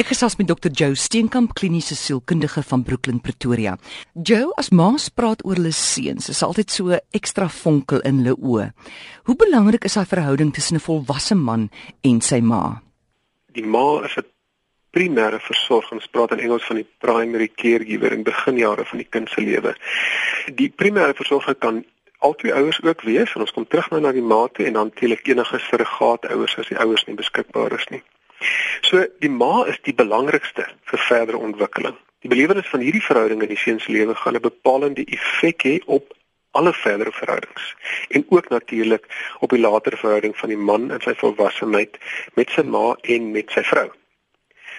Ek gesels met Dr. Joe Steenkamp, kliniese sielkundige van Brooklyn, Pretoria. Joe, as ma's praat oor hulle seuns, is altyd so ekstra vonkel in hulle oë. Hoe belangrik is daai verhouding tussen 'n volwasse man en sy ma? Die ma is 'n primêre versorger. Ons praat in Engels van die primary caregiver in beginjare van die kind se lewe. Die primêre versorger kan albei ouers ook wees en ons kom terug nou na die ma toe en dan teelik enige surrogaatouers as die ouers nie beskikbaar is nie. So die ma is die belangrikste vir verdere ontwikkeling. Die belewenis van hierdie verhouding in die seun se lewe gaan 'n bepalende effek hê op alle verdere verhoudings en ook natuurlik op die latere verhouding van die man in sy volwassenheid met sy ma en met sy vrou.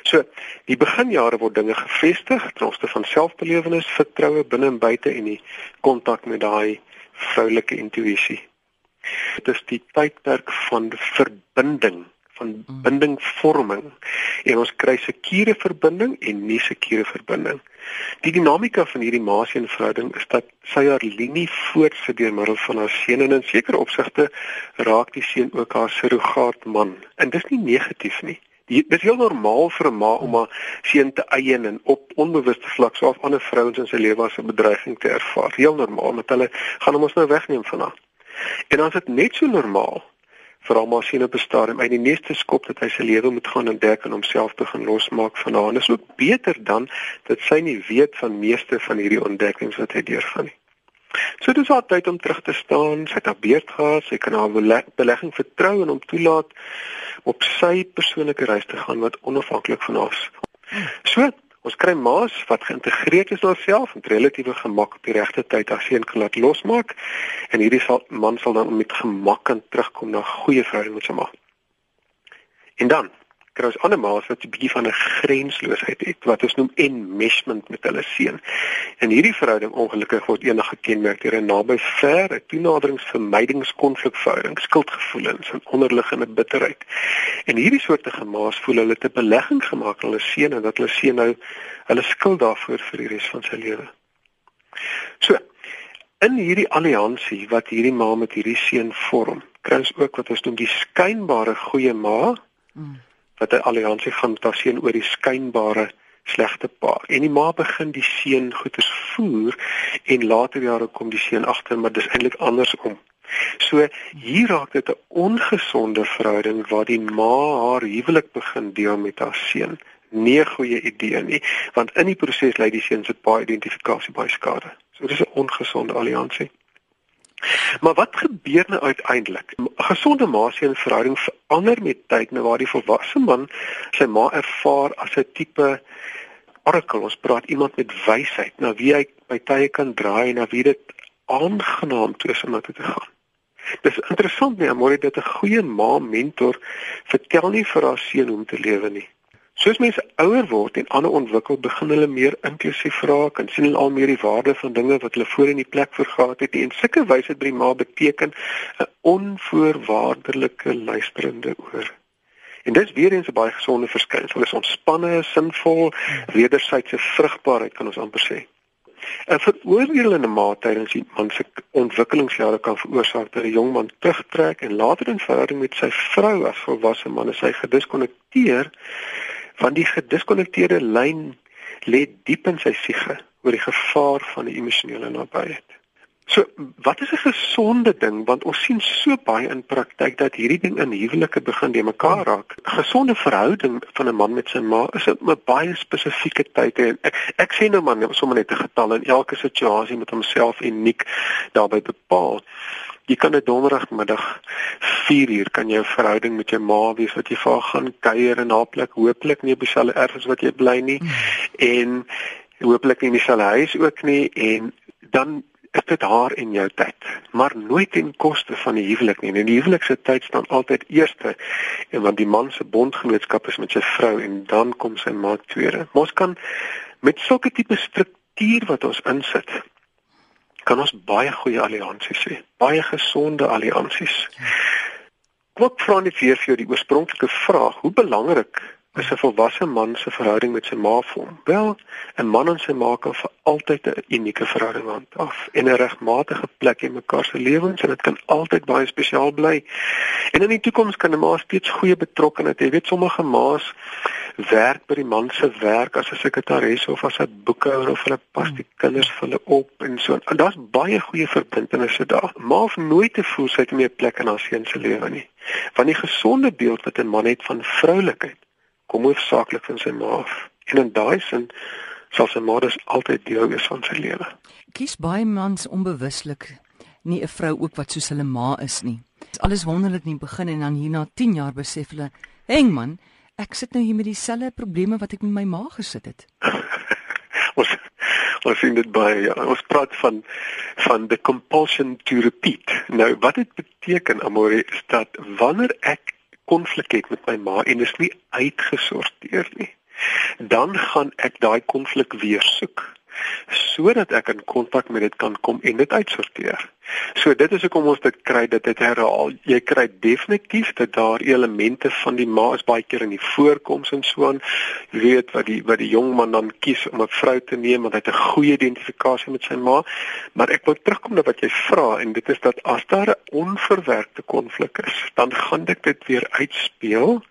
So, die beginjare word dinge gevestig ten opsigte van selfbelewenis, vertroue binne en buite en die kontak met daai vroulike intuïsie. Dit is die tydperk van verbinding van mm. bindingvorming en ons kry sekure verbinding en nie sekure verbinding. Die dinamika van hierdie maasie en verhouding is dat sy haar linie voortsit deur middel van haar seun en in sekere opsigte raak die seun ook haar surrogaat man. En dis nie negatief nie. Dit is heel normaal vir 'n ma om haar seun te eien en op onbewuste vlak so af ander vrouens in sy lewe as 'n bedreiging te ervaar. Heel normaal met hulle gaan hom ons nou wegneem van haar. En dan is dit net so normaal veral maar sien op 'n stadium uit die meeste skop dat hy sy lewe moet gaan ontdek en homself begin losmaak van haar. Dit is ook beter dan dat sy nie weet van meeste van hierdie ontdekkings wat hy deurgaan nie. So dis al tyd om terug te staan, sy het haar beurt gehad, sy kan haar belegging vertrou en hom toelaat op sy persoonlike reis te gaan wat onafhanklik van haar is. So Ons kry maas wat geïntegreer is in homself en relatiewe gemak op die regte tyd as seun kan laat losmaak en hierdie sal man sal dan met gemak kan terugkom na goeie verhouding met sy ma. En dan kry ons ander maas wat 'n bietjie van 'n grensloosheid het wat ons noem enmeshment met hulle seun. En hierdie verhouding ongelukkig word eendag gekenmerk deur 'n naby ver toenaderingsvermydingskonflikverhouding, skuldgevoelens en onderliggende bitterheid. En hierdie soorte gemaas voel hulle te belegging gemaak aan hulle seun en dat hulle seun nou hulle skuld daarvoor vir die res van sy lewe. So In hierdie alliansie wat hierdie ma met hierdie seun vorm, kry ons ook wat ons noem die skynbare goeie ma mm wat 'n alliansie gaan seun oor die skynbare slegte pa. En die ma begin die seun goeders voer en later jare kom die seun agter maar dis eintlik andersom. So hier raak dit 'n ongesonde verhouding waar die ma haar huwelik begin deel met haar seun. Nie 'n goeie idee nie, want in die proses lei die seun se pa identifikasie baie skade. So dis 'n ongesonde alliansie. Maar wat gebeur nou uiteindelik? 'n Gesonde maasie en verhouding verander met tyd nou waar die volwasse man sy ma ervaar as 'n tipe orakel. Ons praat iemand met wysheid, na wie hy by tye kan draai na wie dit aangenaam is om na toe te gaan. Dis interessant nie, maar dit 'n goeie ma mentor vertel nie vir haar seun hoe om te lewe nie. Soos mense ouer word en ander ontwikkel, begin hulle meer inklusief raak en sien hulle al meer die waarde van dinge wat hulle voorheen nie plek vir gehad het nie. En sulke wysheid by die ma beteken 'n onvoorwaardelike luisterende oor. En dit is weer eens 'n baie gesonde verskynsel. Is ontspanne, sinvol, wederwysige vrugbaarheid kan ons amper sê. 'n Veroordelende mate tydens die man se ontwikkelingsjare kan veroorsaak dat 'n jong man terugtrek en later in verhouding met sy vrou as volwasse man is hy gediskonnekteer want die gediskonnekteerde lyn lê diep in sy siege oor die gevaar van die emosionele nabyheid. So, wat is 'n gesonde ding want ons sien so baie in praktyk dat hierdie ding in huwelike begin de mekaar raak. 'n Gesonde verhouding van 'n man met sy ma is 'n baie spesifieke tyd en ek ek sê nou maar sommer net 'n getal in elke situasie met homself uniek daarbey bepaal jy kan 'n donderdagmiddag 4uur kan jou verhouding met jou ma wees wat jy vir haar gaan kuier en hooplik hooplik nie op dieselfde erfenis wat jy bly nie. Mm. en hooplik nie in dieselfde huis ook nie en dan is dit haar en jou tyd. Maar nooit ten koste van die huwelik nie. En die huwelik se tyd staan altyd eerste en want die man se bondgenootskap is met sy vrou en dan kom sy ma tweede. Ons kan met sulke tipe struktuur wat ons insit kan ons baie goeie alliansies hê, baie gesonde alliansies. Wat vra net weer vir jou die oorspronklike vraag, hoe belangrik is 'n volwasse man se verhouding met sy ma vorm. Wel, 'n man en sy ma kan vir altyd 'n unieke verhouding handhaaf en 'n regmatige plek in mekaar se lewens en dit kan altyd baie spesiaal bly. En in die toekoms kan 'n ma steeds goeie betrokkeheid hê. Jy weet sommige ma's werk by die man se werk as 'n sekretaris of as 'n boekhouer of hulle pas die kinders vir hulle op en so. En daar's baie goeie verbintenisse daar. Maar nooit te voel sy het meer plek in haar seun se lewe nie. Want die gesonde beeld wat 'n man het van vroulikheid kom hoofsaaklik van sy ma af. En in daai sin sal sy ma dus altyd deel wees van sy lewe. Kies baie mans onbewuslik nie 'n vrou ook wat soos hulle ma is nie. Dit is alles wonderlik nie begin en dan hierna 10 jaar besef hulle, "Heng man, ek sit nou hier met dieselfde probleme wat ek met my ma gesit het." ons ons sien dit baie ja. Ons praat van van the compulsion to repeat. Nou wat dit beteken amore is dat wanneer ek konflik het met my ma en is nie uitgesorteer nie, dan gaan ek daai konflik weer soek sodat ek in kontak met dit kan kom en dit uitsorteer. So dit is hoekom ons dit kry dat dit herhaal. Jy kry definitief dat daar elemente van die ma is baie keer in die voorkoms en so aan. Jy weet wat die wat die jong man dan kies om 'n vrou te neem want hy het 'n goeie identifikasie met sy ma. Maar ek wil terugkom na wat jy vra en dit is dat as daar 'n onverwerkte konflik is, dan gaan dit dit weer uitspeel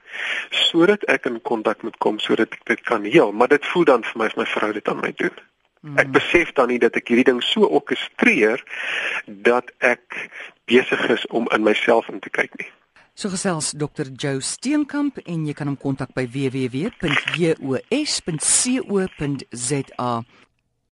sodat ek in kontak moet kom sodat ek dit kan heel, maar dit voel dan vir my as my vrou dit aan my doen. Ek hmm. besef dan nie dat ek hierdie ding so orkestreer dat ek besig is om in myself in te kyk nie. So gesels Dr. Joe Steenkamp en jy kan hom kontak by www.jos.co.za